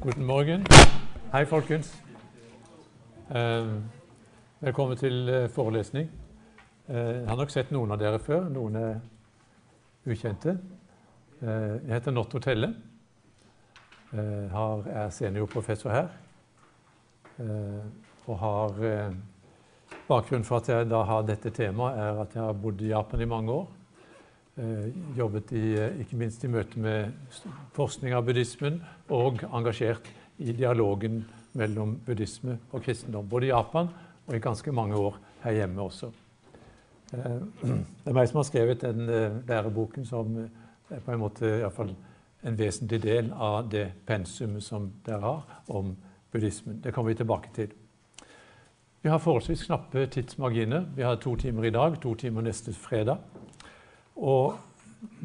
Guten morgen. Hei, folkens. Eh, velkommen til eh, forelesning. Eh, jeg har nok sett noen av dere før. Noen er ukjente. Eh, jeg heter Notto Telle. Eh, har, er seniorprofessor her. Og har Bakgrunnen for at jeg da har dette temaet, er at jeg har bodd i Japan i mange år. Jobbet i, ikke minst i møte med forskning av buddhismen og engasjert i dialogen mellom buddhisme og kristendom. Både i Japan og i ganske mange år her hjemme også. Eh, det er meg som har skrevet den eh, læreboken som er på en måte iallfall en vesentlig del av det pensumet som dere har om buddhismen. Det kommer vi tilbake til. Vi har forholdsvis knappe tidsmarginer. Vi har to timer i dag, to timer neste fredag. Og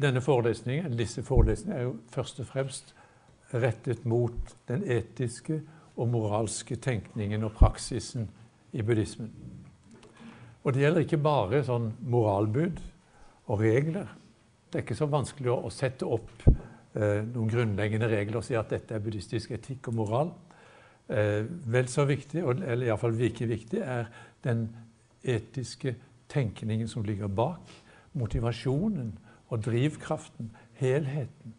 denne forelesningen, disse forelesningene er jo først og fremst rettet mot den etiske og moralske tenkningen og praksisen i buddhismen. Og det gjelder ikke bare sånn moralbud og regler. Det er ikke så vanskelig å, sette opp eh, noen grunnleggende regler og si at dette er buddhistisk etikk og moral. Eh, vel så viktig, eller iallfall like viktig, er den etiske tenkningen som ligger bak. Motivasjonen og drivkraften, helheten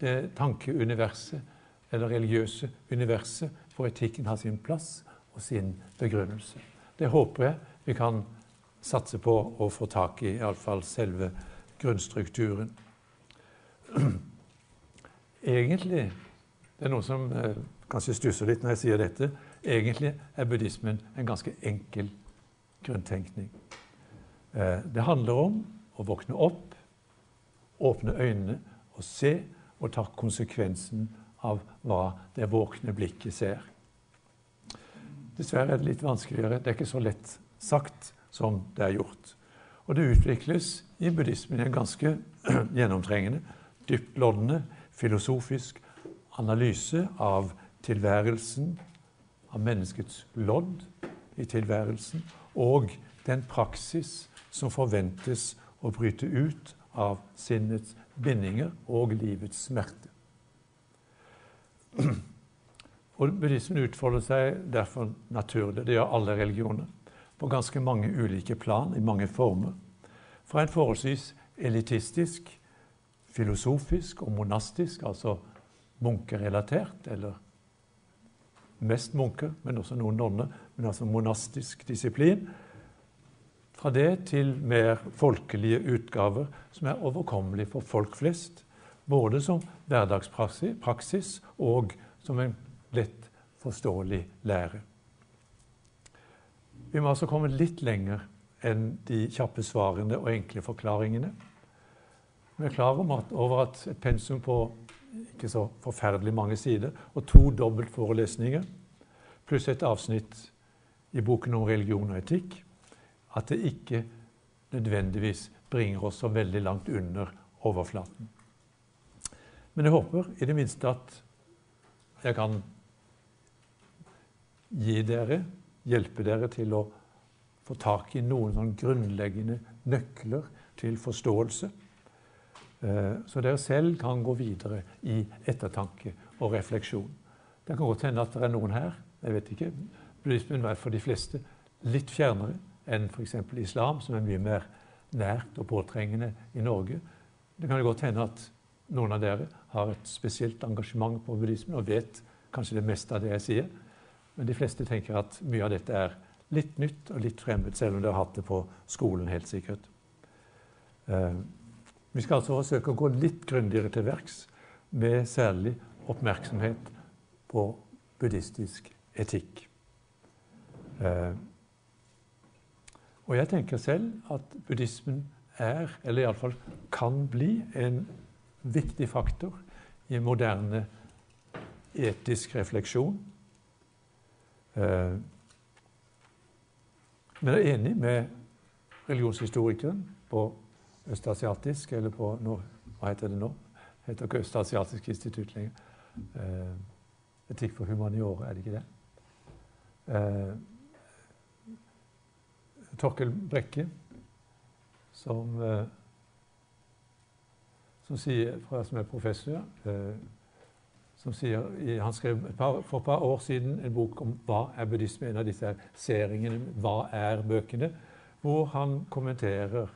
det tankeuniverset eller religiøse universet hvor etikken har sin plass og sin begrunnelse. Det håper jeg vi kan satse på å få tak i, iallfall selve grunnstrukturen. Egentlig Det er noen som eh, kanskje stusser litt når jeg sier dette. Egentlig er buddhismen en ganske enkel grunntenkning. Eh, det handler om å våkne opp, åpne øynene og se og ta konsekvensen av hva det våkne blikket ser. Dessverre er det litt vanskeligere. Det er ikke så lett sagt som det er gjort. Og det utvikles i buddhismen en ganske gjennomtrengende, dyptloddende, filosofisk analyse av tilværelsen, av menneskets lodd i tilværelsen, og den praksis som forventes å bryte ut av sinnets bindinger og livets smerte. Og Buddhismen utfolder seg derfor naturlig, det gjør alle religioner, på ganske mange ulike plan, i mange former. Fra en forholdsvis elitistisk, filosofisk og monastisk, altså munkerelatert, eller mest munker, men også noen nonner, men altså monastisk disiplin, fra det til mer folkelige utgaver som er overkommelige for folk flest. Både som hverdagspraksis og som en lett forståelig lære. Vi må altså komme litt lenger enn de kjappe svarene og enkle forklaringene. Vi er klar over at et pensum på ikke så forferdelig mange sider og to dobbeltforelesninger pluss et avsnitt i boken om religion og etikk at det ikke nødvendigvis bringer oss så veldig langt under overflaten. Men jeg håper i det minste at jeg kan gi dere, hjelpe dere til å få tak i noen sånn grunnleggende nøkler til forståelse. Eh, så dere selv kan gå videre i ettertanke og refleksjon. Det kan godt hende at det er noen her jeg vet ikke, buddhismen er for de fleste litt fjernere enn f.eks. islam, som er mye mer nært og påtrengende i Norge. Det kan jo godt hende at noen av dere har et spesielt engasjement på buddhismen og vet kanskje det meste av det jeg sier. Men de fleste tenker at mye av dette er litt nytt og litt fremmed, selv om dere har hatt det på skolen, helt sikkert. Uh, vi skal altså forsøke å gå litt grundigere til verks, med særlig oppmerksomhet på buddhistisk etikk. Og jeg tenker selv at buddhismen er, eller iallfall kan bli, en viktig faktor i moderne etisk refleksjon. Eh, men jeg er enig med religionshistorikeren på østasiatisk, eller på Hva heter det nå? Det heter ikke Østasiatisk institutt lenger. Eh, etikk for humaniora, er det ikke det? Torkel Brekke, som, eh, som, sier, som er professor, eh, som sier, Han skrev for et par år siden en bok om hva er buddhisme, en av disse seringene, hva er bøkene, hvor han kommenterer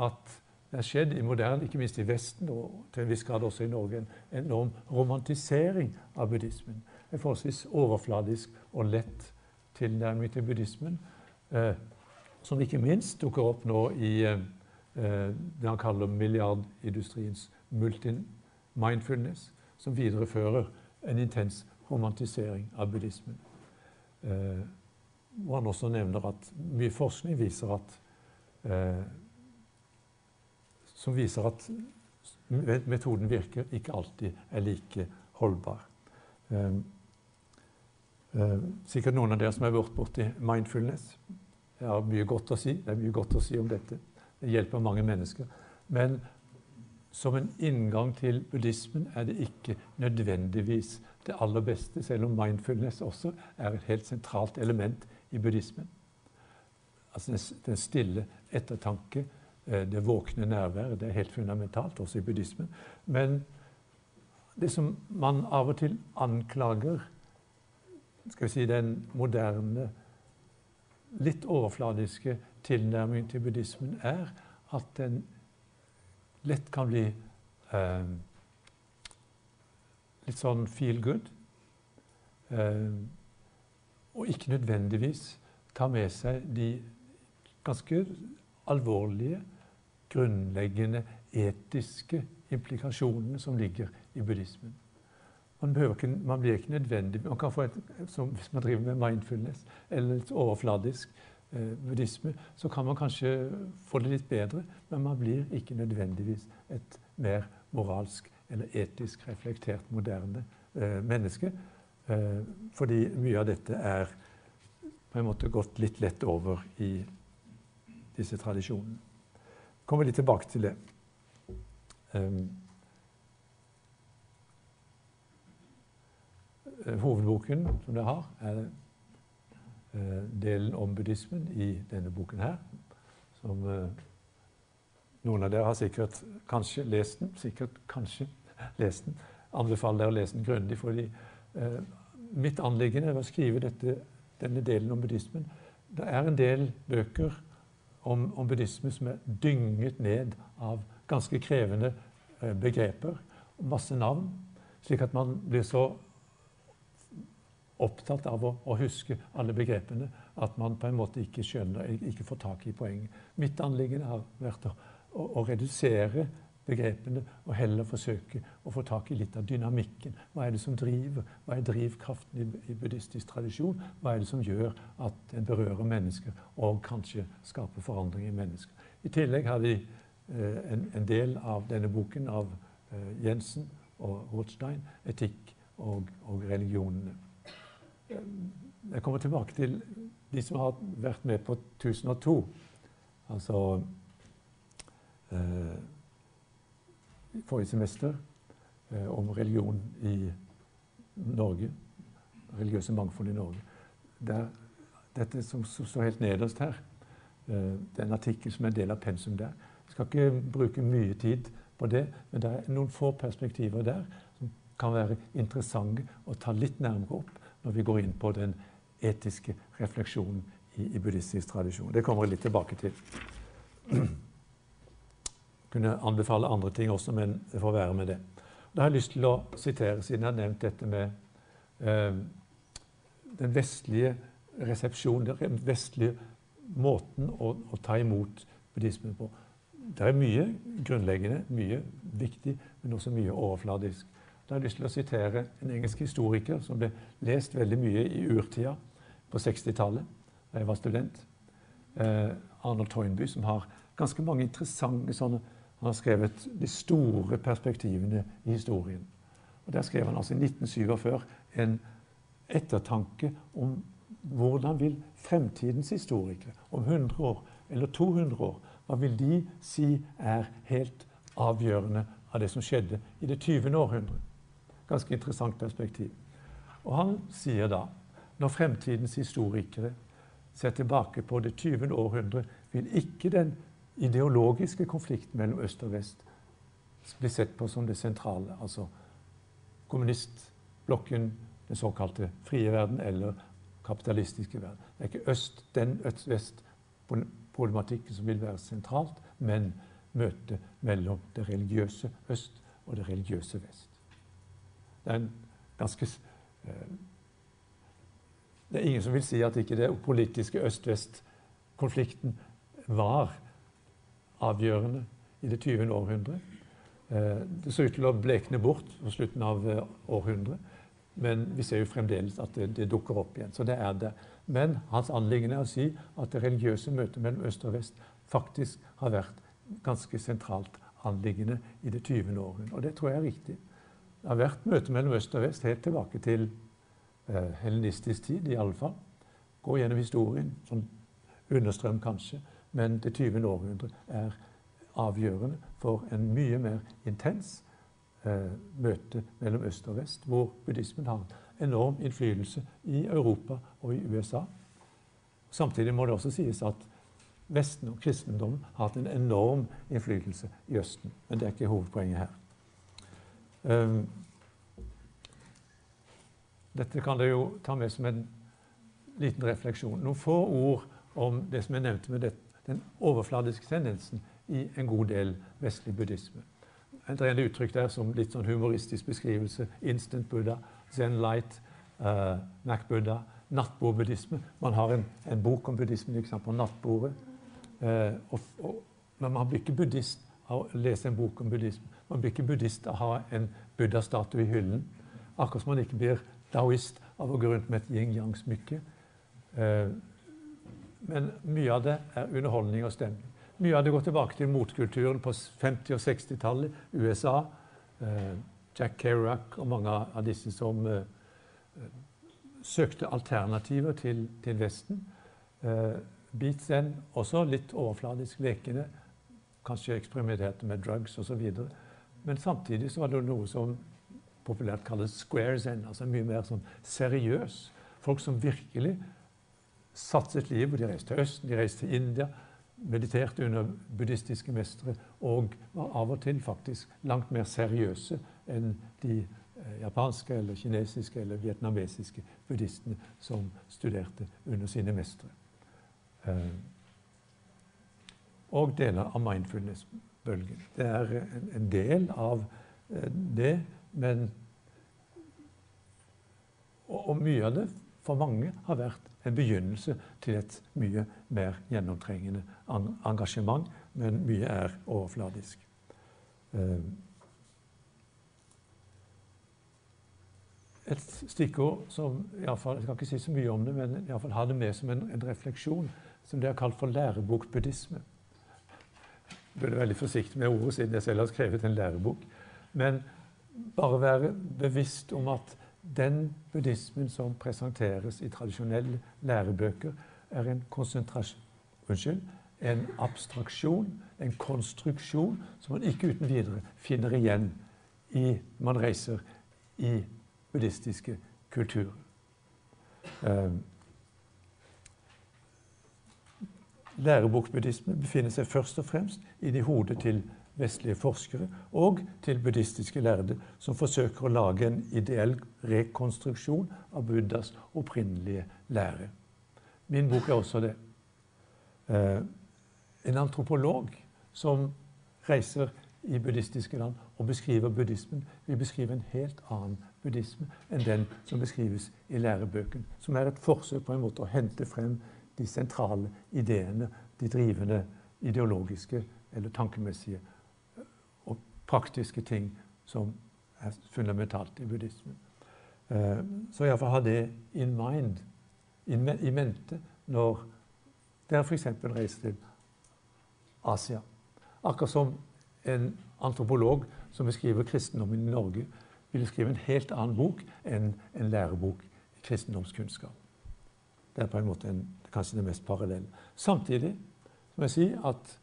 at det har skjedd i moderne, ikke minst i Vesten og til en viss grad også i Norge, en enorm romantisering av buddhismen. En forholdsvis overfladisk og lett tilnærming til buddhismen, eh, som ikke minst dukker opp nå i eh, det han kaller milliardindustriens multi-mindfulness, som viderefører en intens romantisering av buddhismen. Eh, hvor han også nevner at mye forskning viser at eh, som viser at metoden virker, ikke alltid er like holdbar. Eh, eh, sikkert noen av dere som har vært borti mindfulness. Jeg har mye godt å si. Det er mye godt å si om dette. Det hjelper mange mennesker. Men som en inngang til buddhismen er det ikke nødvendigvis det aller beste, selv om mindfulness også er et helt sentralt element i buddhismen. Altså den stille ettertanke, eh, det våkne nærværet, det er helt fundamentalt også i buddhismen. Men det som man av og til anklager skal vi si, den moderne, litt overfladiske tilnærmingen til buddhismen, er at den lett kan bli eh, litt sånn feel good. Eh, og ikke nødvendigvis ta med seg de ganske alvorlige, grunnleggende etiske implikasjonene som ligger i buddhismen. Man, ikke, man blir ikke nødvendig man kan få et, som, Hvis man driver med mindfulness eller litt overfladisk eh, buddhisme, så kan man kanskje få det litt bedre, men man blir ikke nødvendigvis et mer moralsk eller etisk reflektert moderne eh, menneske. Eh, fordi mye av dette er på en måte gått litt lett over i disse tradisjonene. Kommer litt tilbake til det. Um, hovedboken som dere har, er Eh, delen om buddhismen i denne boken her. Som eh, noen av dere har sikkert kanskje lest den. Sikkert kanskje lest den. Anbefaler dere å lese den grundig. fordi eh, mitt anliggende ved å skrive dette, denne delen om buddhismen Det er en del bøker om, om buddhisme som er dynget ned av ganske krevende eh, begreper. Masse navn. Slik at man blir så opptatt av å, å, huske alle begrepene at man på en måte ikke skjønner, ikke får tak i poenget. Mitt anliggende har vært å, å, å, redusere begrepene og heller forsøke å få tak i litt av dynamikken. Hva er det som driver? Hva er drivkraften i, i buddhistisk tradisjon? Hva er det som gjør at en berører mennesker og kanskje skaper forandring i mennesker? I tillegg har vi eh, en, en, del av denne boken av eh, Jensen og Rothstein, etikk og, og religionene. Jeg kommer tilbake til de som har vært med på 1002. Altså eh, forrige semester eh, om religion i Norge. Religiøse mangfold i Norge. Der, dette som, som, står helt nederst her, eh, det er en artikkel som er en del av pensum der. Jeg skal ikke bruke mye tid på det, men det er noen få perspektiver der som kan være interessante å ta litt nærmere opp når vi går inn på den etiske refleksjonen i, i buddhistisk tradisjon. Det kommer jeg litt tilbake til. Kunne anbefale andre ting også, men det får være med det. Da har jeg lyst til å sitere, siden jeg har nevnt dette med eh, den vestlige resepsjonen, den vestlige måten å, å ta imot buddhismen på. Det er mye grunnleggende, mye viktig, men også mye overfladisk. Da har jeg lyst til å sitere en engelsk historiker som ble lest veldig mye i urtida på 60-tallet, da jeg var student. Eh, Arnold Toynby, som har ganske mange interessante sånne Han har skrevet de store perspektivene i historien. Og Der skrev han altså i 1947 en ettertanke om hvordan vil fremtidens historikere om 100 år eller 200 år hva vil de si er helt avgjørende av det som skjedde i det 20. århundret? Ganske interessant perspektiv. Og han sier da når fremtidens historikere ser tilbake på det 20. århundre, vil ikke den ideologiske konflikten mellom øst og vest bli sett på som det sentrale. Altså kommunistblokken, den såkalte frie verden eller kapitalistiske verden. Det er ikke øst, den øst-vest-problematikken som vil være sentralt, men møtet mellom det religiøse øst og det religiøse vest. Det er ganske eh, Det er ingen som vil si at ikke det politiske øst-vest-konflikten var avgjørende i det 20. århundre. Eh, det så ut til å blekne bort på slutten av eh, århundret. Men vi ser jo fremdeles at det, det, dukker opp igjen. Så det er det. Men hans anliggende er å si at det religiøse møtet mellom øst og vest faktisk har vært ganske sentralt anliggende i det 20. århundre. Og det tror jeg er riktig. Det har vært møte mellom øst og vest helt tilbake til eh, helenistisk tid, i alle fall. Gå gjennom historien, sånn understrøm kanskje, men det 20. århundre er avgjørende for en mye mer intens eh, møte mellom øst og vest, hvor buddhismen har enorm innflytelse i Europa og i USA. Samtidig må det også sies at Vesten og kristendommen har hatt en enorm innflytelse i Østen. Men det er ikke hovedpoenget her. Um, dette kan dere jo ta med som en liten refleksjon. Noen få ord om det som jeg nevnte med det, den overfladiske tendensen i en god del vestlig buddhisme. Det er en uttrykk der som litt sånn humoristisk beskrivelse. Instant Buddha, Zen Light, uh, Mac Buddha, nattbordbuddhisme. Man har en, en, bok om buddhismen på nattbordet. Uh, og, og, men man blir ikke buddhist av å lese en bok om buddhisme. Man blir ikke buddhist av å ha en buddha-statue i hyllen. Akkurat som man ikke blir daoist av å gå rundt med et yin-yang-smykke. Uh, men mye av det er underholdning og stemning. Mye av det går tilbake til motkulturen på 50- og 60-tallet. USA. Eh, Jack Kerouac og mange av disse som eh, søkte alternativer til, til Vesten. Beats Beat Zen, også litt overfladisk lekende. Kanskje eksperimenterte med drugs osv. Men samtidig så var det noe som populært kalles square zen, altså mye mer sånn seriøs. Folk som virkelig satset livet. De reiste til Østen, de reiste til India mediterte under buddhistiske mestere og var av og til faktisk langt mer seriøse enn de eh, japanske eller kinesiske eller vietnamesiske buddhistene som studerte under sine mestere. Eh, og deler av mindfulness-bølgen. Det er en, del av eh, det, men og, mye av det for mange har vært en begynnelse til et mye mer gjennomtrengende engasjement, men mye er overfladisk. Eh, et stikkord som fall, Jeg skal ikke si så mye om det, men i fall ha det med som en, en refleksjon, som det er kalt for lærebokbuddhisme. Burde veldig forsiktig med ordet, siden jeg selv har skrevet en lærebok. Men bare være bevisst om at den buddhismen som presenteres i tradisjonelle lærebøker, er en unnskyld, en abstraksjon, en konstruksjon, som man ikke uten videre finner igjen i man reiser i buddhistiske kulturer. Uh, Lærebokbuddhisme befinner seg først og fremst inni hodet til vestlige forskere og til buddhistiske lærde som forsøker å lage en ideell rekonstruksjon av Buddhas opprinnelige lære. Min bok er også det. Eh, en antropolog som reiser i buddhistiske land og beskriver buddhismen, vil beskrive en helt annen buddhisme enn den som beskrives i lærebøken, som er et forsøk på en måte å hente frem de sentrale ideene, de drivende ideologiske eller tankemessige og praktiske ting som er fundamentalt i buddhismen. Eh, så iallfall ha det in mind, i mente, når dere f.eks. reiser til Asia. Akkurat som en antropolog som beskriver kristendommen i Norge, ville skrive en helt annen bok enn en lærebok i kristendomskunnskap. Det er på en måte en, kanskje det mest parallelle. Samtidig må jeg si at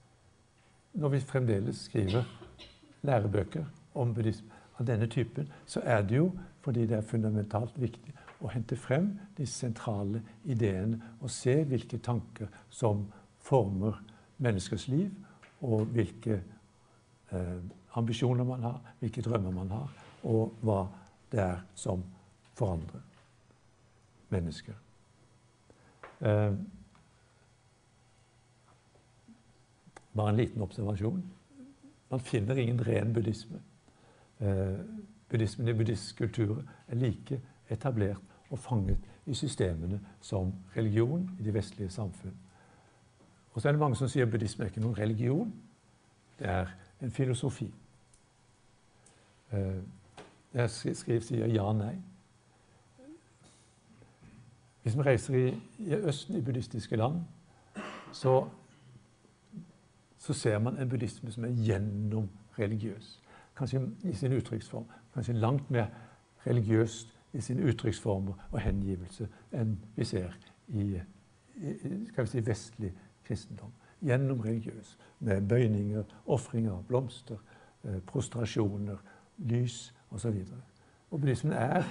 når vi fremdeles skriver lærebøker om buddhisme av denne typen, så er det jo fordi det er fundamentalt viktig å hente frem de sentrale ideene og se hvilke tanker som former menneskers liv, og hvilke eh, ambisjoner man har, hvilke drømmer man har, og hva det er som forandrer mennesker. Eh, bare en liten observasjon. Man finner ingen ren buddhisme. Eh, buddhismen i buddhistisk kultur er like etablert og fanget i systemene som religion i de vestlige samfunn. Og så er det mange som sier at buddhisme er ikke noen religion. Det er en filosofi. Eh, jeg skriver, sier ja-nei. Hvis vi reiser i, i, Østen, i buddhistiske land, så, så ser man en buddhisme som er gjennomreligiøs. Kanskje i sin uttrykksform. Kanskje langt mer religiøst i sin uttrykksform og hengivelse enn vi ser i, i skal vi si, vestlig kristendom. Gjennomreligiøs, med bøyninger, ofringer, blomster, eh, prostrasjoner, lys osv. Og, så og buddhismen er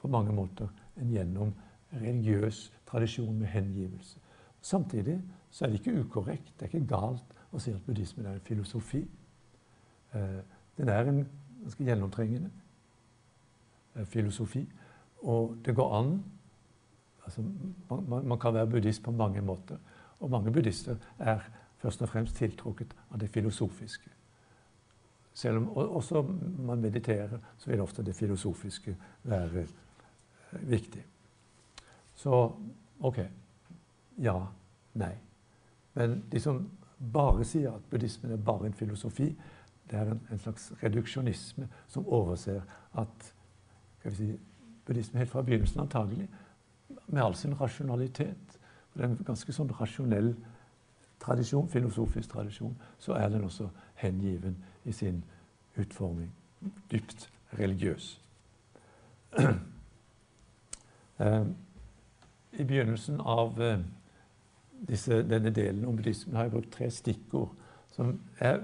på mange måter en gjennom religiøs tradisjon med hengivelse. Samtidig så er det ikke ukorrekt, det er ikke galt å si at buddhismen er en filosofi. Eh, den er en ganske gjennomtrengende eh, filosofi. Og det går an altså, man, man, kan være buddhist på mange måter. Og mange buddhister er først og fremst tiltrukket av det filosofiske. Selv om også man mediterer, så vil ofte det filosofiske være eh, viktig. Så OK. Ja. Nei. Men de som bare sier at buddhismen er bare en filosofi, det er en, en slags reduksjonisme som overser at si, buddhismen helt fra begynnelsen antagelig, med all sin rasjonalitet Det er en ganske sånn rasjonell tradisjon, filosofisk tradisjon, så er den også hengiven i sin utforming. Dypt religiøs. um, i begynnelsen av eh, disse, denne delen om buddhismen har jeg brukt tre stikkord som jeg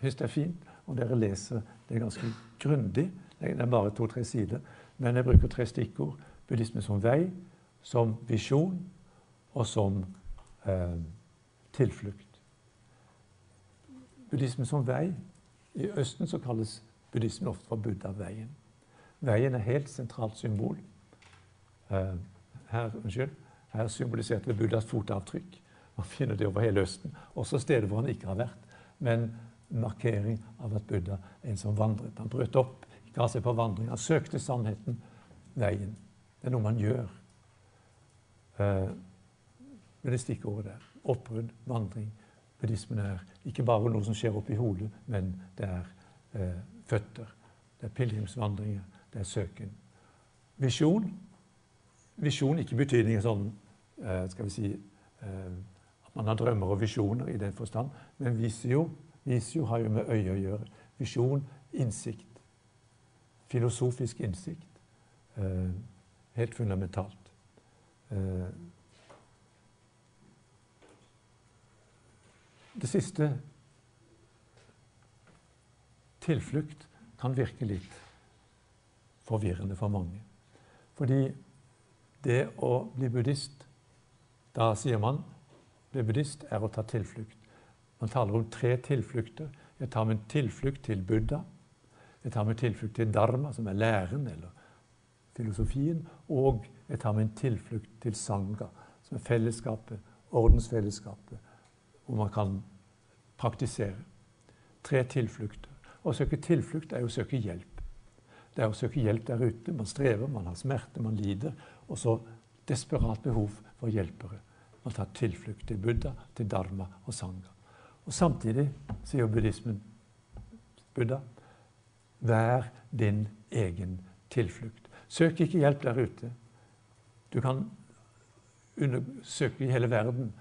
syns er fint og dere leser det ganske grundig. Det er bare to-tre sider. Men jeg bruker tre stikkord. Buddhisme som vei, som visjon og som eh, tilflukt. Buddhisme som vei. I Østen så kalles buddhismen ofte for Buddha-veien. Veien er helt sentralt symbol. Eh, her, unnskyld, her symboliserte Buddhas fotavtrykk. Man finner det over hele Østen, også steder hvor han ikke har vært. Men markering av at Buddha er en som vandret. Han brøt opp, ga seg på vandring. Han søkte sannheten, veien. Det er noe man gjør. Uh, med det stikkordet der. Oppbrudd, vandring. Buddhismen er ikke bare noe som skjer oppi hodet, men det er uh, føtter. Det er pilegrimsvandringer. Det er søken. Visjon visjon ikke betydningen sånn eh, skal vi si, eh, at man har drømmer og visjoner i den forstand. Men visio, visio har jo med øye å gjøre. Visjon, innsikt. Filosofisk innsikt. Eh, helt fundamentalt. Det siste tilflukt kan virke litt forvirrende for mange. Fordi det å bli buddhist Da sier man bli buddhist er å ta tilflukt. Man taler om tre tilflukter. Jeg tar min tilflukt til Buddha. Jeg tar min tilflukt til dharma, som er læren eller filosofien. Og jeg tar min tilflukt til sangha, som er fellesskapet, ordensfellesskapet, hvor man kan praktisere. Tre tilflukter. Å søke tilflukt er å søke hjelp. Det er å søke hjelp der ute. Man strever, man har smerte, man lider og så desperat behov for hjelpere. Man tar tilflukt til Buddha, til Dharma og Sangha. Og Samtidig sier buddhismen Buddha vær din egen tilflukt. Søk ikke hjelp der ute. Du kan undersøke i hele verden.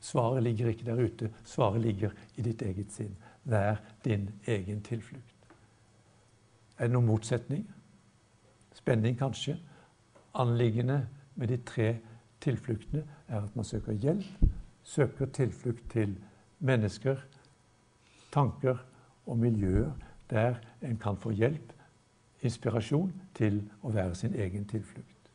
Svaret ligger ikke der ute. Svaret ligger i ditt eget sinn. Vær din egen tilflukt. Er det noen motsetning? Spenning, kanskje? Anliggende med de tre tilfluktene er at man søker hjelp, søker tilflukt til mennesker, tanker og miljøer der en kan få hjelp, inspirasjon til å være sin egen tilflukt.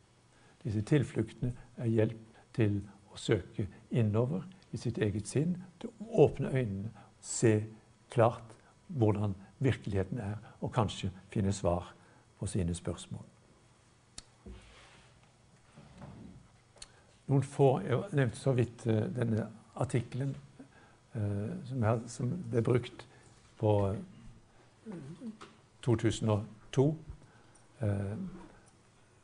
Disse tilfluktene er hjelp til å søke innover i sitt eget sinn, til å åpne øynene, se klart hvordan virkeligheten er, og kanskje finne svar på sine spørsmål. Noen få, Jeg nevnte så vidt uh, denne artikkelen uh, som, som, ble brukt på uh, 2002.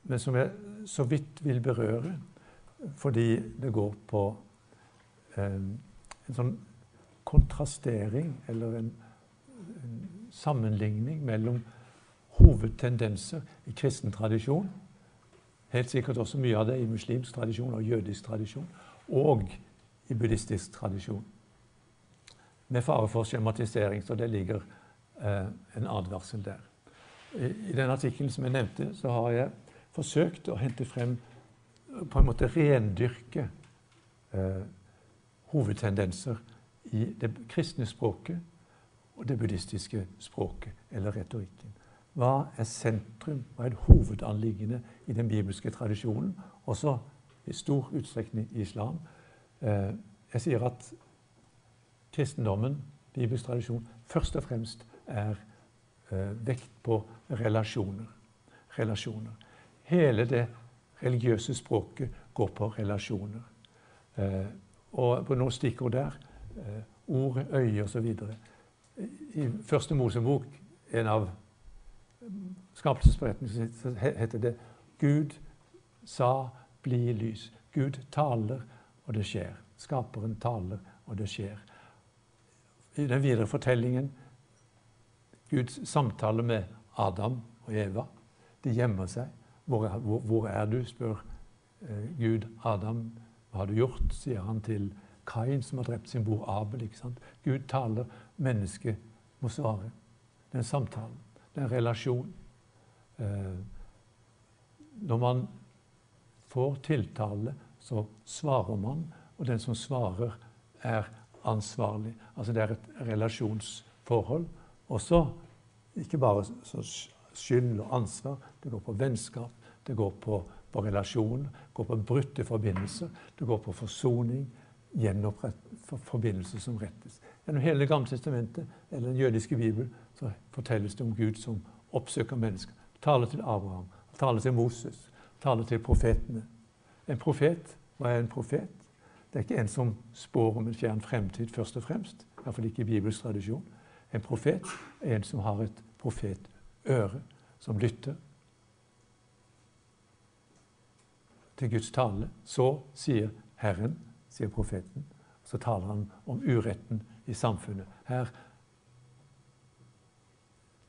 men som jeg så vidt vil berøre fordi det går på en sånn kontrastering eller en, en sammenligning mellom hovedtendenser i kristen tradisjon Helt sikkert også mye av det i muslimsk tradisjon og jødisk tradisjon. Og i buddhistisk tradisjon. Med fare for skjematisering, så det ligger eh, en advarsel der. I, I den artikkelen som jeg nevnte, så har jeg forsøkt å hente frem På en måte rendyrke eh, hovedtendenser i det kristne språket og det buddhistiske språket, eller retorikken. Hva er sentrum, hva er hovedanliggende i den bibelske tradisjonen, også i stor utstrekning i islam? Eh, jeg sier at kristendommen, bibelsk tradisjon, først og fremst er eh, vekt på relasjoner. relasjoner. Hele det religiøse språket går på relasjoner. Eh, og på noen stikkord der ord, øye osv. I Første Mosebok, en av skapelsesberetningen heter det Gud sa 'bli lys'. Gud taler, og det skjer. Skaperen taler, og det skjer. I den videre fortellingen Guds samtale med Adam og Eva. De gjemmer seg. Hvor er, hvor, hvor er du? spør eh, Gud Adam. Hva har du gjort? sier han til Kain, som har drept sin bror Abel. ikke sant? Gud taler, mennesket må svare. Den samtalen. Det er relasjon. Eh, når man får tiltale, så svarer man, og den som svarer, er ansvarlig. Altså det er et relasjonsforhold. Også ikke bare skyld og ansvar. Det går på vennskap, det går på, på relasjon, det går på brutte forbindelser, det går på forsoning, gjenopprett forbindelser som rettes. Gjennom hele Det gamle testamentet eller den jødiske bibel så fortelles det om Gud som oppsøker mennesker. Taler til Abraham, taler til Moses, taler til profetene. En profet, hva er en profet? Det er ikke en som spår om en fjern fremtid, først og fremst. Iallfall ikke i bibelsk tradisjon. En profet er en som har et profetøre, som lytter til Guds tale. Så sier Herren, sier profeten. Så taler han om uretten i samfunnet. Her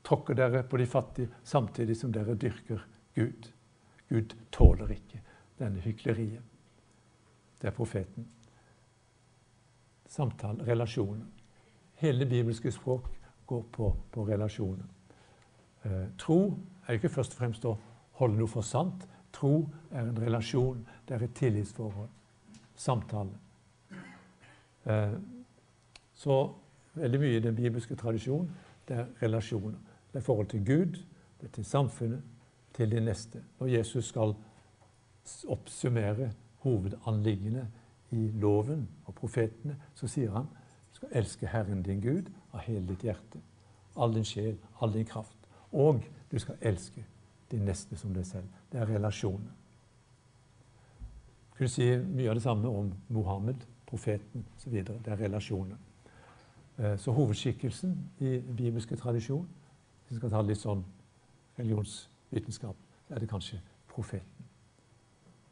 tråkker dere på de fattige samtidig som dere dyrker Gud. Gud tåler ikke denne hykleriet. Det er profeten. Samtale, relasjoner. Hele det bibelske språk går på, på relasjoner. Eh, tro er ikke først og fremst å holde noe for sant. Tro er en relasjon. Det er et tillitsforhold. Samtale. Eh, så veldig mye i den bibelske tradisjonen det er relasjoner. Det er forhold til Gud, det er til samfunnet, til de neste. Når Jesus skal oppsummere hovedanliggende i loven og profetene, så sier han du skal elske Herren din Gud av hele ditt hjerte, all din sjel, all din kraft. Og du skal elske din neste som deg selv. Det er relasjoner. Du kunne si mye av det samme om Mohammed, profeten osv. Det er relasjoner. Eh, så hovedskikkelsen i bibelske tradisjon hvis vi skal ta litt sånn religionsvitenskap, så er det kanskje profeten.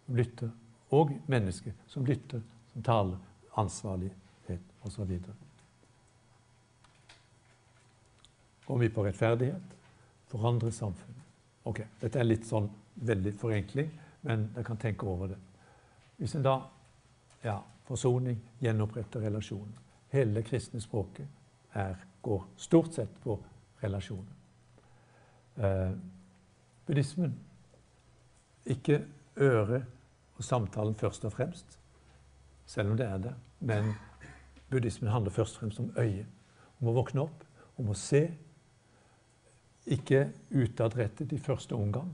Som lytter. Og mennesket som lytter, som taler. Ansvarlighet osv. Går vi på rettferdighet? Forandre samfunnet. Ok, Dette er litt sånn veldig forenkling, men dere kan tenke over det. Hvis en da ja, Forsoning, gjenopprette relasjoner. Hele det kristne språket er, går stort sett på relasjoner eh, buddhismen. Ikke øre og samtalen først og fremst, selv om det er det. Men buddhismen handler først og fremst om øyet. Om å våkne opp, om å se. Ikke utadrettet i første omgang.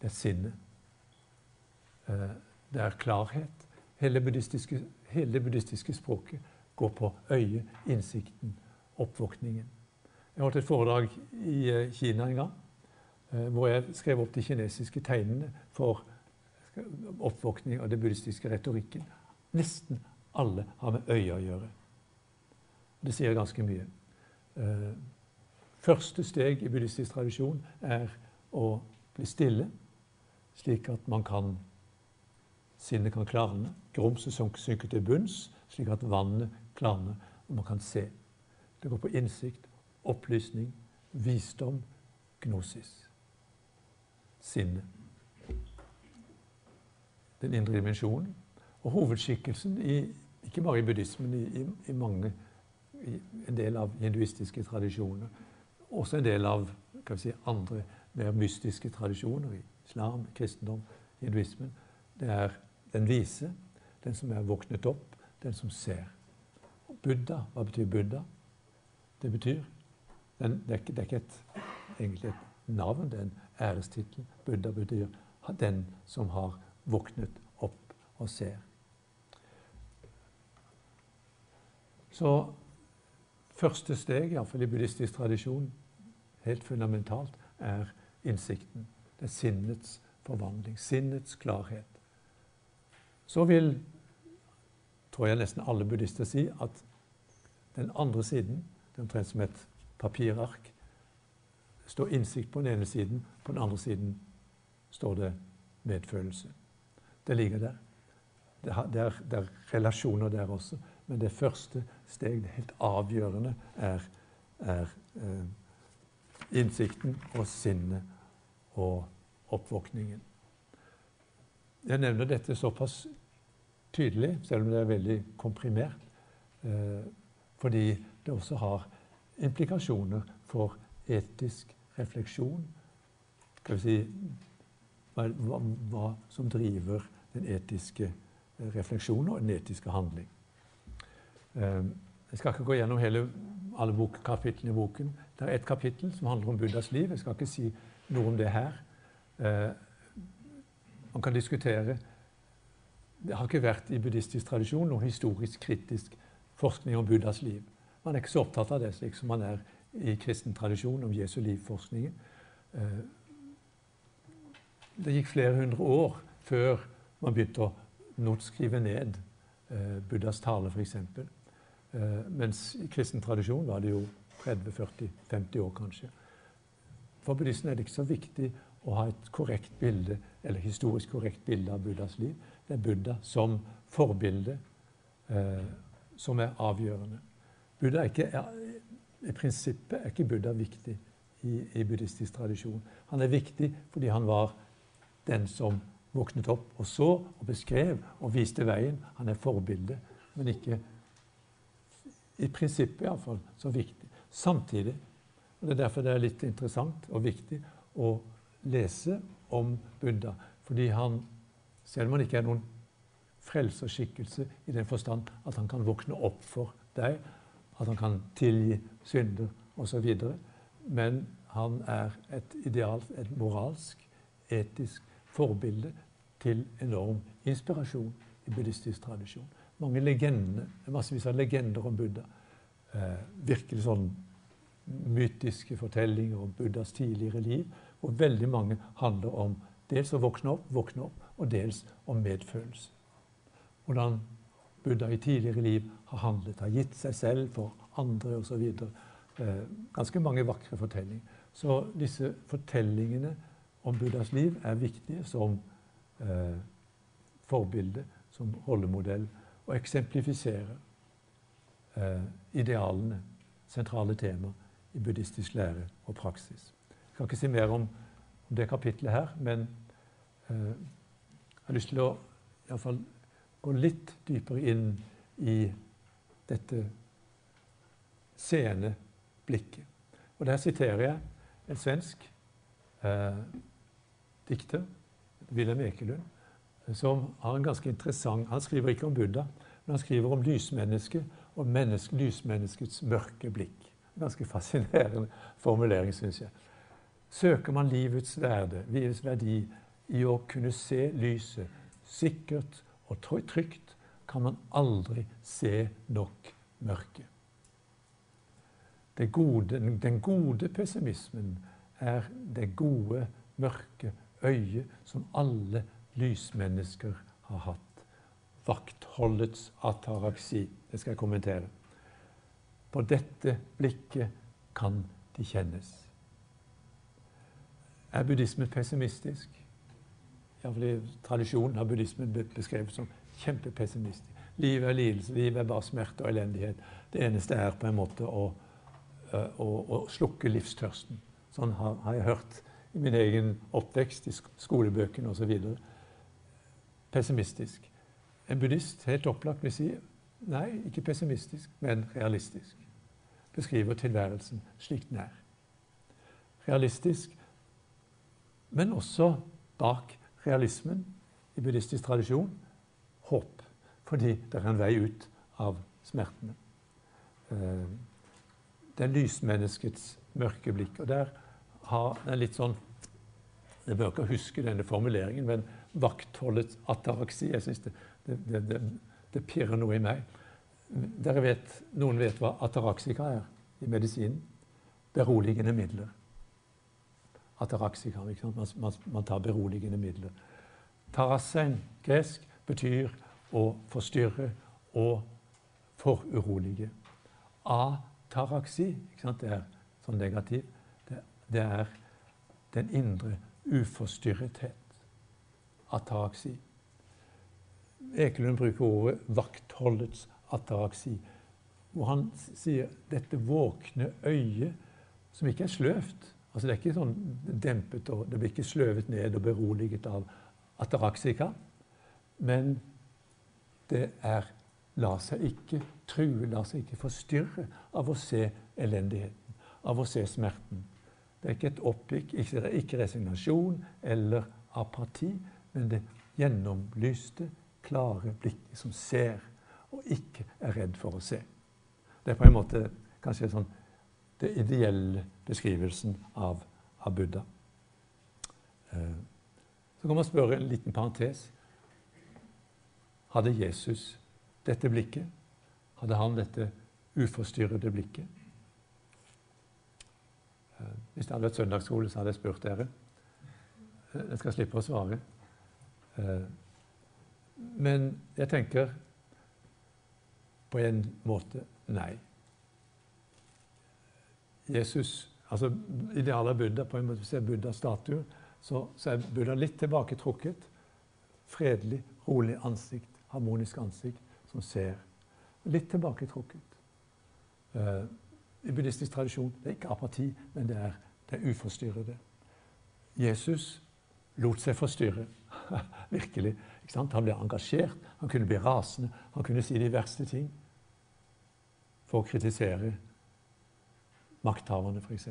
Det er sinnet. Eh, det er klarhet. Hele, hele det buddhistiske språket går på øyet, innsikten, oppvåkningen. Jeg holdt et foredrag i eh, Kina en gang eh, hvor jeg skrev opp de kinesiske tegnene for oppvåkning av den buddhistiske retorikken. Nesten alle har med øyet å gjøre. Det sier ganske mye. Eh, første steg i buddhistisk tradisjon er å bli stille, slik at man kan sinnet kan klarne. Grumset synker til bunns, slik at vannet klarner, og man kan se. Det går på innsikt, opplysning, visdom, gnosis. Sinne. Den indre dimensjonen. Og hovedskikkelsen, i, ikke bare i buddhismen, i, i mange, i en del av hinduistiske tradisjoner, også en del av si, andre mer mystiske tradisjoner, islam, kristendom, hinduismen, det er den vise, den som er våknet opp, den som ser. Buddha, hva betyr Buddha? Det betyr den, det, er det, er ikke, et, egentlig et navn, det er en ærestittel. Buddha betyr den som har våknet opp og ser. Så første steg, iallfall i buddhistisk tradisjon, helt fundamentalt, er innsikten. Det er sinnets forvandling, sinnets klarhet. Så vil, tror jeg nesten alle buddhister si, at den andre siden, det er omtrent som et papirark, står innsikt på den ene siden, på den andre siden står det medfølelse. Det ligger der. Det er, det er relasjoner der også. Men det første steg, det helt avgjørende, er, er eh, innsikten og sinnet og oppvåkningen. Jeg nevner dette såpass tydelig, selv om det er veldig komprimert, eh, fordi det også har implikasjoner for etisk refleksjon. Skal vi si hva, hva, som driver den etiske eh, refleksjonen og den etiske handling. Eh, jeg skal ikke gå gjennom hele, alle bok, kapitlene i boken. Det er ett kapittel som handler om Buddhas liv. Jeg skal ikke si noe om det her. Eh, man kan diskutere Det har ikke vært i buddhistisk tradisjon noen historisk kritisk forskning om Buddhas liv. Man er ikke så opptatt av det, slik som man er i kristen tradisjon om Jesu liv-forskningen. Eh, det gikk flere hundre år før man begynte å notskrive ned eh, Buddhas tale, f.eks. Mens i kristen tradisjon var det jo 30-40-50 år, kanskje. For buddhisten er det ikke så viktig å ha et korrekt bilde, eller historisk korrekt bilde av Buddhas liv. Det er Buddha som forbilde eh, som er avgjørende. Buddha er ikke, er, I prinsippet er ikke Buddha viktig i, i, buddhistisk tradisjon. Han er viktig fordi han var den som våknet opp og så og beskrev og viste veien. Han er forbilde, men ikke i prinsippet iallfall så viktig. Samtidig, og det er derfor det er litt interessant og viktig å lese om Buddha. Fordi han, selv om han ikke er noen frelserskikkelse i den forstand at han kan våkne opp for deg, at han kan tilgi synder osv., men han er et ideal, et moralsk, etisk forbilde til enorm inspirasjon i buddhistisk tradisjon. Mange legender, Massevis av legender om Buddha. Eh, virkelig sånn mytiske fortellinger om Buddhas tidligere liv hvor veldig mange handler om dels å våkne opp, våkne opp, og dels om medfølelse. Hvordan Buddha i tidligere liv har handlet, har gitt seg selv for andre osv. Eh, ganske mange vakre fortellinger. Så disse fortellingene om Buddhas liv er viktige som eh, forbilde, som rollemodell, og eksemplifiserer eh, idealene, sentrale tema, i buddhistisk lære og praksis. Jeg kan ikke si mer om, om det kapitlet her, men eh, jeg har lyst til å i fall, gå litt dypere inn i dette seende blikket. Og der siterer jeg en svensk eh, dikter, Wilhelm Ekelund, som har en ganske interessant Han skriver ikke om Buddha, men han skriver om lysmennesket og menneske, lysmenneskets mørke blikk. Ganske fascinerende formulering, syns jeg søker man livets verde, livets verdi, i å kunne se lyset. Sikkert og trygt kan man aldri se nok mørke. Gode, den gode pessimismen er det gode, mørke øyet som alle lysmennesker har hatt. Vaktholdets ataraksi. Det skal jeg kommentere. På dette blikket kan de kjennes. Er buddhismen pessimistisk? Iallfall i tradisjonen har buddhismen blitt beskrevet som kjempepessimistisk. Livet er lidelse, livet er bare smerte og elendighet. Det eneste er på en måte å, å, å slukke livstørsten. Sånn har, har, jeg hørt i min egen oppvekst, i skolebøkene osv. Pessimistisk. En buddhist helt opplagt vil si nei, ikke pessimistisk, men realistisk. Beskriver tilværelsen slik den er. Realistisk, men også bak realismen i buddhistisk tradisjon håp. Fordi det er en vei ut av smertene. Eh, det er lysmenneskets mørke blikk. Og der har den litt sånn Jeg bør ikke huske denne formuleringen, men vaktholdets ataraksi Jeg synes det, det, det, det, pirrer noe i meg. Dere vet, Noen vet hva ataraksika er i medisinen? Beroligende midler ataraxika. Man, man, man, tar beroligende midler. Tarasen, gresk, betyr å forstyrre og forurolige. Ataraksi, det er sånn negativ, det, det er den indre uforstyrrethet. Ataraksi. Ekelund bruker ordet 'vaktholdets ataraksi', hvor han sier dette våkne øyet, som ikke er sløvt, Altså Det er ikke sånn dempet, og det blir ikke sløvet ned og beroliget av ataraksika. Men det er lar seg ikke true, lar seg ikke forstyrre av å se elendigheten, av å se smerten. Det er ikke et oppgikk, ikke, ikke resignasjon eller apati, men det gjennomlyste, klare blikket som ser, og ikke er redd for å se. Det er på en måte kanskje sånn det ideelle beskrivelsen av, av Buddha. Eh, så kan man spørre en liten parentes. Hadde Jesus dette blikket? Hadde han dette uforstyrrede blikket? Eh, hvis det hadde vært søndagsskole, så hadde jeg spurt dere. Eh, jeg skal slippe å svare. Men jeg tenker på en måte nei. Jesus altså Idealet av Buddha, på en måte ser Buddhas statue, så, så, er Buddha litt tilbaketrukket. Fredelig, rolig ansikt, harmonisk ansikt, som ser. Litt tilbaketrukket. Uh, I buddhistisk tradisjon det er ikke apati, men det er, det er uforstyrrede. Jesus lot seg forstyrre. Virkelig. Han ble engasjert, han kunne bli rasende, han kunne si de verste ting for å kritisere makthaverne, f.eks.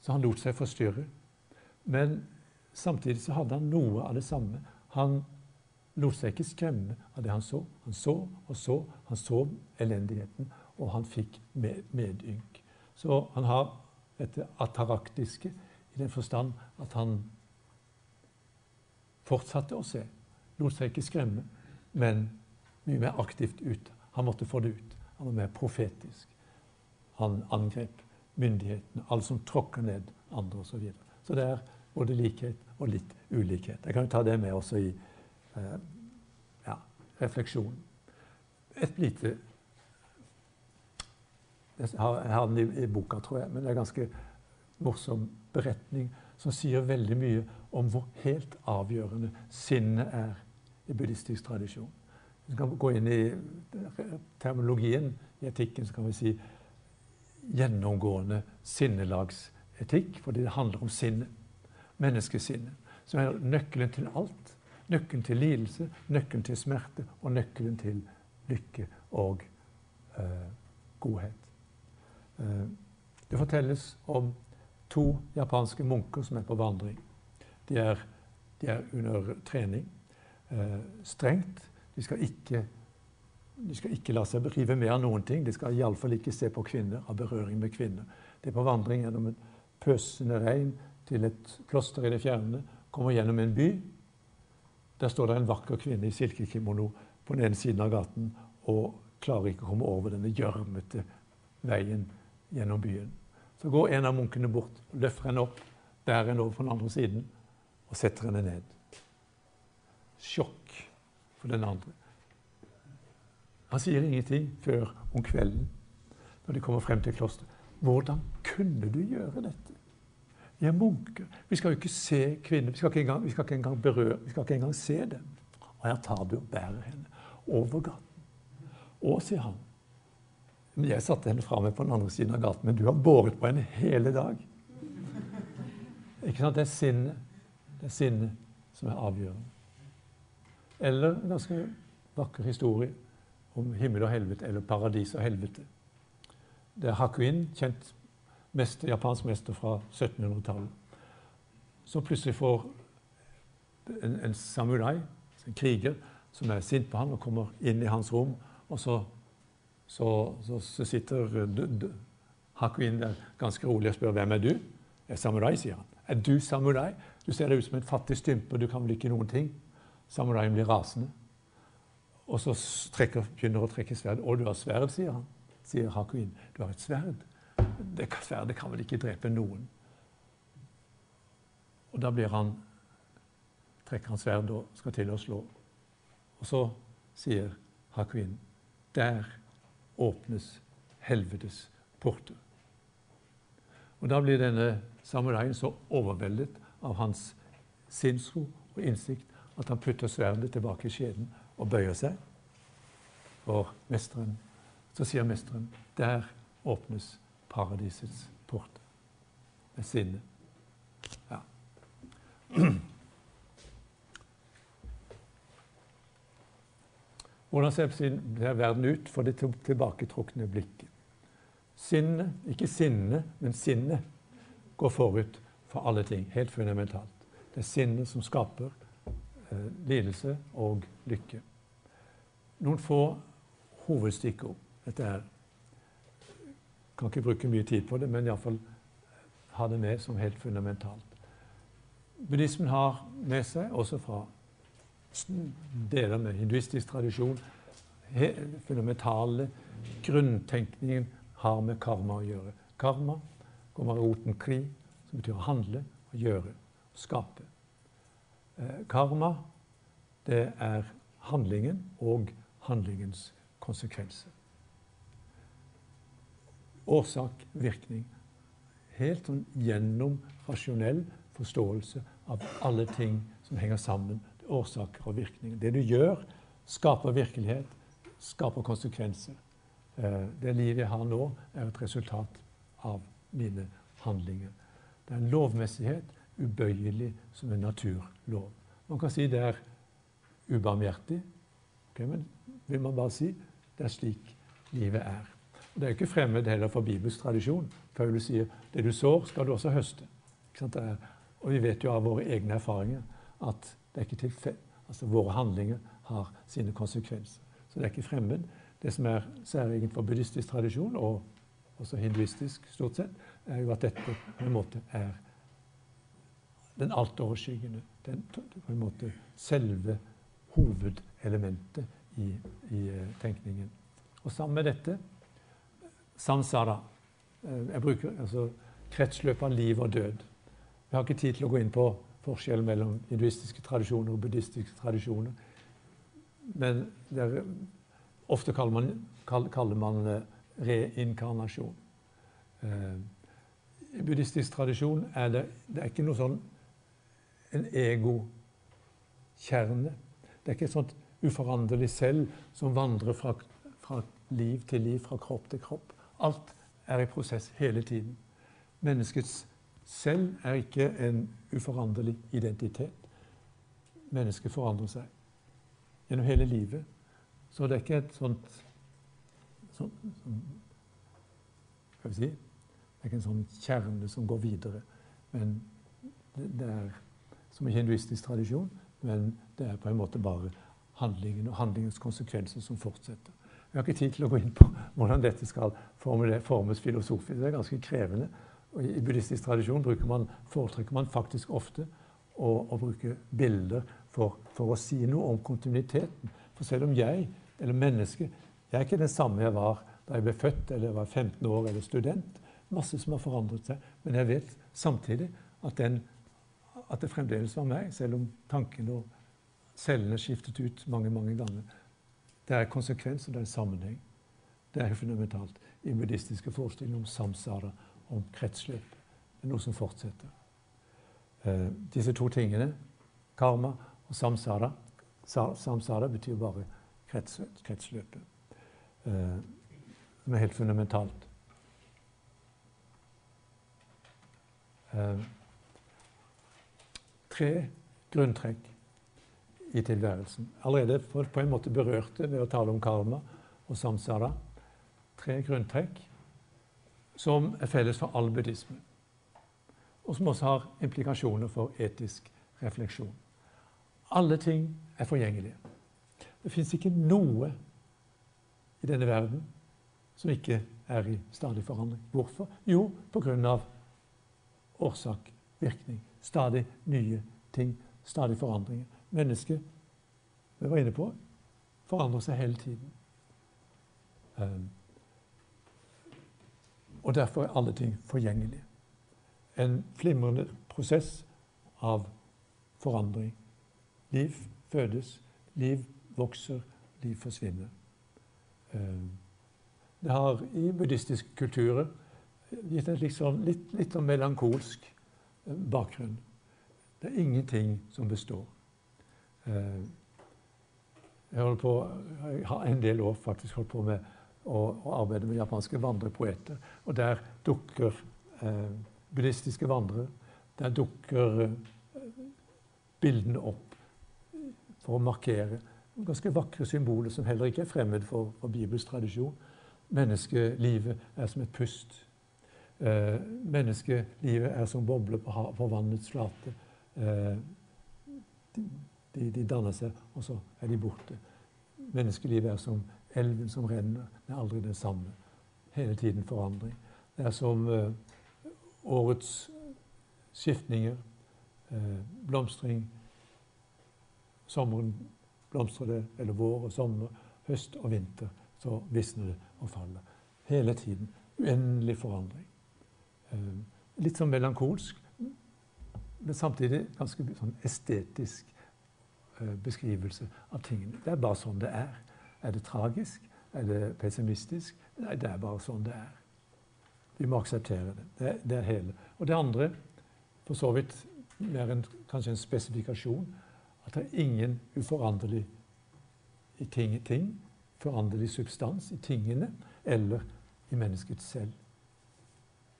Så han lot seg forstyrre. Men samtidig så hadde han noe av det samme. Han lot seg ikke skremme av det han så. Han så og så. Han så elendigheten, og han fikk med, medynk. Så han har dette ataraktiske i den forstand at han fortsatte å se. Lot seg ikke skremme, men mye mer aktivt ut. Han måtte få det ut. Han var mer profetisk han angrep myndighetene, alle som tråkker ned andre osv. Så, videre. så det er både likhet og litt ulikhet. Jeg kan jo ta det med også i eh, ja, refleksjonen. Et lite Jeg har den i, i, boka, tror jeg, men det er en ganske morsom beretning som sier veldig mye om hvor helt avgjørende sinnet er i buddhistisk tradisjon. Vi kan gå inn i terminologien i etikken, så kan vi si gjennomgående sinnelagsetikk, fordi det handler om sinnet. Menneskesinnet. Som er nøkkelen til alt. Nøkkelen til lidelse, nøkkelen til smerte og nøkkelen til lykke og eh, godhet. Eh, det fortelles om to japanske munker som er på vandring. De er, de er under trening. Eh, strengt. De skal ikke de skal ikke la seg rive med av noen ting. De skal iallfall ikke se på kvinner, ha berøring med kvinner. De er på vandring gjennom en pøsende regn til et kloster i det fjerne. Kommer gjennom en by. Der står det en vakker kvinne i silkekimono på den ene siden av gaten og klarer ikke å komme over denne gjørmete veien gjennom byen. Så går en av munkene bort, løfter henne opp, bærer henne over på den andre siden og setter henne ned. Sjokk for den andre. Han sier ingenting før om kvelden, når de kommer frem til klosteret. Hvordan kunne du gjøre dette? Vi er munker. Vi skal jo ikke se kvinner. Vi skal ikke engang, skal ikke engang berøre, vi skal ikke engang se dem. Og her tar du og bærer henne over gaten. Og, sier han, jeg satte henne fra meg på den andre siden av gaten, men du har båret på henne hele dag. Ikke sant? Det er sinnet. Det er sinnet som er avgjørende. Eller en ganske vakker historie om himmel og helvete, eller paradis og helvete. Det er Hakuin, kjent mester, japansk mester fra 1700-tallet, som plutselig får en, en, samurai, en kriger, som er sint på ham og kommer inn i hans rom. Og så, så, så, så sitter Hakuin der ganske rolig og spør hvem er du? Jeg er samurai, sier han. Er du samurai? Du ser ut som en fattig stympe, du kan vel ikke noen ting? Samuraien blir rasende. Og så trekker, begynner å trekke sverd. 'Å, du har sverd', sier han. Sier Hakuin. 'Du har et sverd'. Det sverdet kan vel ikke drepe noen? Og da blir han, trekker han sverd og skal til å slå. Og så sier Hakuin, 'Der åpnes helvetes porter'. Og Da blir denne samuraien så overveldet av hans sinnsro og innsikt at han putter sverdet tilbake i skjeden og bøyer seg for mesteren. Så sier mesteren, 'Der åpnes paradisets porter'. Med sinne. Ja. Hvordan ser verden ut for det tilbaketrukne blikket? Sinne, ikke sinne, men sinne, går forut for alle ting. Helt fundamentalt. Det er sinnet som skaper eh, lidelse og lykke. Noen få hovedstikkord. Dette er Kan ikke bruke mye tid på det, men iallfall ha det med som helt fundamentalt. Buddhismen har med seg, også fra deler med hinduistisk tradisjon, fundamentale grunntenkningen har med karma å gjøre. Karma kommer av roten kri, som betyr å handle, å gjøre, å skape. Eh, karma, det er handlingen og handlingens konsekvenser. Årsak, virkning. Helt sånn gjennom rasjonell forståelse av alle ting som henger sammen. Årsaker og virkninger. Det du gjør, skaper virkelighet, skaper konsekvenser. Eh, det livet jeg har nå, er et resultat av mine handlinger. Det er en lovmessighet, ubøyelig som en naturlov. Man kan si det er ubarmhjertig, okay, men vil man bare si det er slik livet er. Og Det er jo ikke fremmed heller for Bibels tradisjon. Paulus sier det du sår, skal du også høste. Og vi vet jo av våre egne erfaringer at det er ikke tilfell. Altså Våre handlinger har sine konsekvenser. Så det er ikke fremmed. Det som er særegent for buddhistisk tradisjon, og også hinduistisk stort sett, er jo at dette på en måte er den altoverskyggende, den, på en måte selve hovedelementet i, i uh, tenkningen. Og sammen med dette samsara. Uh, jeg bruker altså kretsløpet av liv og død. Vi har ikke tid til å gå inn på forskjellen mellom hinduistiske tradisjoner og buddhistiske tradisjoner. Men er, ofte kaller man, kaller man det reinkarnasjon. I buddhistisk tradisjon er det, det er ikke noe sånn en egokjerne. Det er ikke et sånt uforanderlig selv som vandrer fra, fra, liv til liv, fra kropp til kropp. Alt er i prosess hele tiden. Menneskets selv er ikke en uforanderlig identitet. Mennesket forandrer seg gjennom hele livet. Så det er ikke et sånt, sånt, sånt Skal vi si Det er ikke en sånn kjerne som går videre. Men det, det er som en hinduistisk tradisjon, men det er på en måte bare handlingen og handlingens konsekvenser som fortsetter. Vi har ikke tid til å gå inn på hvordan dette skal formes filosofisk. Det er ganske krevende. Og I buddhistisk tradisjon man, foretrekker man faktisk ofte å, å bruke bilder for, for, å si noe om kontinuiteten. For selv om jeg, eller mennesket Jeg er ikke den samme jeg var da jeg ble født eller var 15 år eller student. masse som har forandret seg. Men jeg vet samtidig at, den, at det fremdeles var meg, selv om tankene og cellene skiftet ut mange, mange ganger. Det er konsekvens, og det er sammenheng. Det er fundamentalt i buddhistiske forestillinger om samsara, om kretsløp. Det er noe som fortsetter. Eh, disse to tingene, karma og samsara Samsara betyr bare krets, kretsløpet. Eh, som er helt fundamentalt. Eh, tre grunntrekk i tilværelsen. Allerede på en måte berørte ved å tale om karma og samsara. Tre grunntrekk som er felles for all buddhisme og som også har implikasjoner for etisk refleksjon. Alle ting er forgjengelige. Det fins ikke noe i denne verden som ikke er i stadig forandring. Hvorfor? Jo, pga. årsak, virkning. Stadig nye ting. Stadig forandringer. Mennesket, vi var inne på, forandrer seg hele tiden. Um, og derfor er alle ting forgjengelige en flimrende prosess av forandring. Liv fødes, liv vokser, liv forsvinner. Eh, det har i buddhistiske kulturer gitt en liksom, litt, litt sånn melankolsk eh, bakgrunn. Det er ingenting som består. Eh, holder på, jeg har en del år faktisk holdt på med å, å arbeide med japanske vandrepoeter. Og der dukker eh, buddhistiske vandrere. Der dukker eh, bildene opp for å markere ganske vakre symboler som heller ikke er fremmed for, for Bibels tradisjon. Menneskelivet er som et pust. Eh, menneskelivet er som bobler på, på vannets flate. Eh, de, de, danner seg, og så er de borte. Menneskelivet er som elven som renner. Det er aldri det samme. Hele tiden forandring. Det er som eh, årets skiftninger, eh, blomstring. Sommeren blomstrer det, eller vår og sommer, høst og vinter. Så visner det og faller. Hele tiden. Uendelig forandring. Eh, litt sånn melankolsk, men samtidig ganske sånn estetisk beskrivelse av tingene. Det er bare sånn det er. Er det tragisk? Er det pessimistisk? Nei, det er bare sånn det er. Vi må akseptere det. Det, det er hele. Og det andre, for så vidt mer enn kanskje en spesifikasjon, at det er ingen uforanderlig i ting, ting, foranderlig substans i tingene eller i mennesket selv.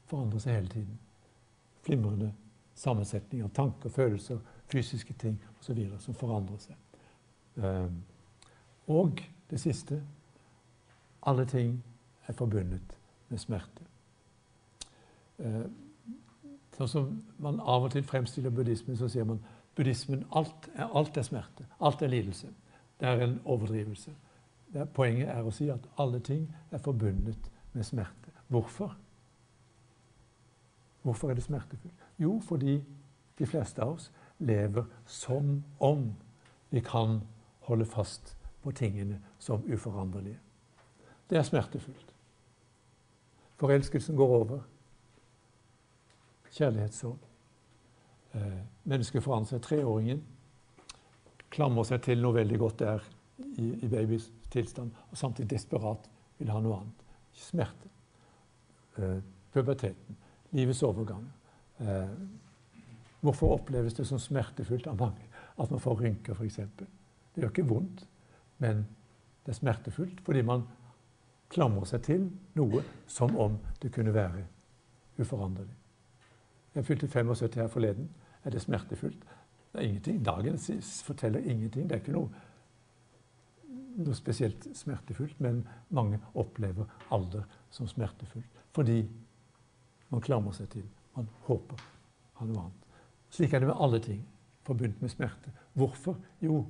Forandrer seg hele tiden. Flimrende sammensetning av tanker, følelser, fysiske ting osv. som forandrer seg. Ehm, og det siste alle ting er forbundet med smerte. Eh, sånn som man av og til fremstiller buddhismen, så sier man buddhismen alt er, alt er smerte. Alt er lidelse. Det er en overdrivelse. Er, poenget er å si at alle ting er forbundet med smerte. Hvorfor? Hvorfor er det smertefullt? Jo, fordi de fleste av oss lever som om vi kan holde fast på tingene som uforanderlige. Det er smertefullt. Forelskelsen går over kjærlighetssorg. Eh, mennesket forandrer seg. Treåringen klamrer seg til noe veldig godt der i, i babys tilstand, og samtidig desperat vil ha noe annet. Smerte. Eh, puberteten. Livets overgang. Eh, hvorfor oppleves det som smertefullt av mange at man får rynker, f.eks.? Det gjør ikke vondt, men det er smertefullt fordi man klamrer seg til noe som om det kunne være uforanderlig. Jeg fylte 75 her forleden. Er det smertefullt? Det er ingenting. Dagen forteller ingenting. Det er ikke noe, noe spesielt smertefullt, men mange opplever alder som smertefullt fordi man klamrer seg til. Man håper ha noe annet. Slik er det med alle ting forbundet med smerte. Hvorfor? Jo,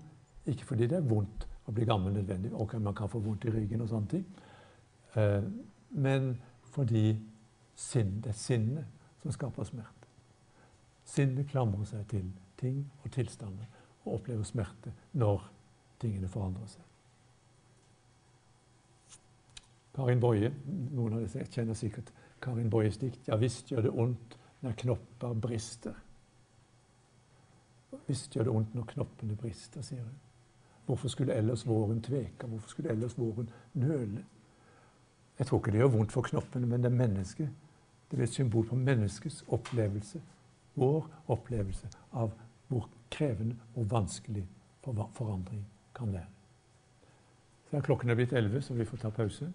ikke fordi det er vondt å bli gammel nødvendig. Ok, man kan få vondt i ryggen og sånne ting. Eh, men fordi sinn, det er sinnet som skaper smerte. Sinnet klamrer seg til ting og tilstander og opplever smerte når tingene forandrer seg. Karin Boje, noen av dere kjenner sikkert Karin Bojes dikt. Ja visst gjør det ondt når knopper brister. Visst gjør det vondt når knoppene brister, sier hun. Hvorfor skulle ellers våren tveke? Hvorfor skulle ellers våren nøle? Jeg tror ikke det gjør vondt for knoppene, men det er mennesket. Det er et symbol på menneskets opplevelse. Vår opplevelse av hvor krevende og vanskelig forandring kan være. Så er klokken er blitt elleve, så vi får ta pause.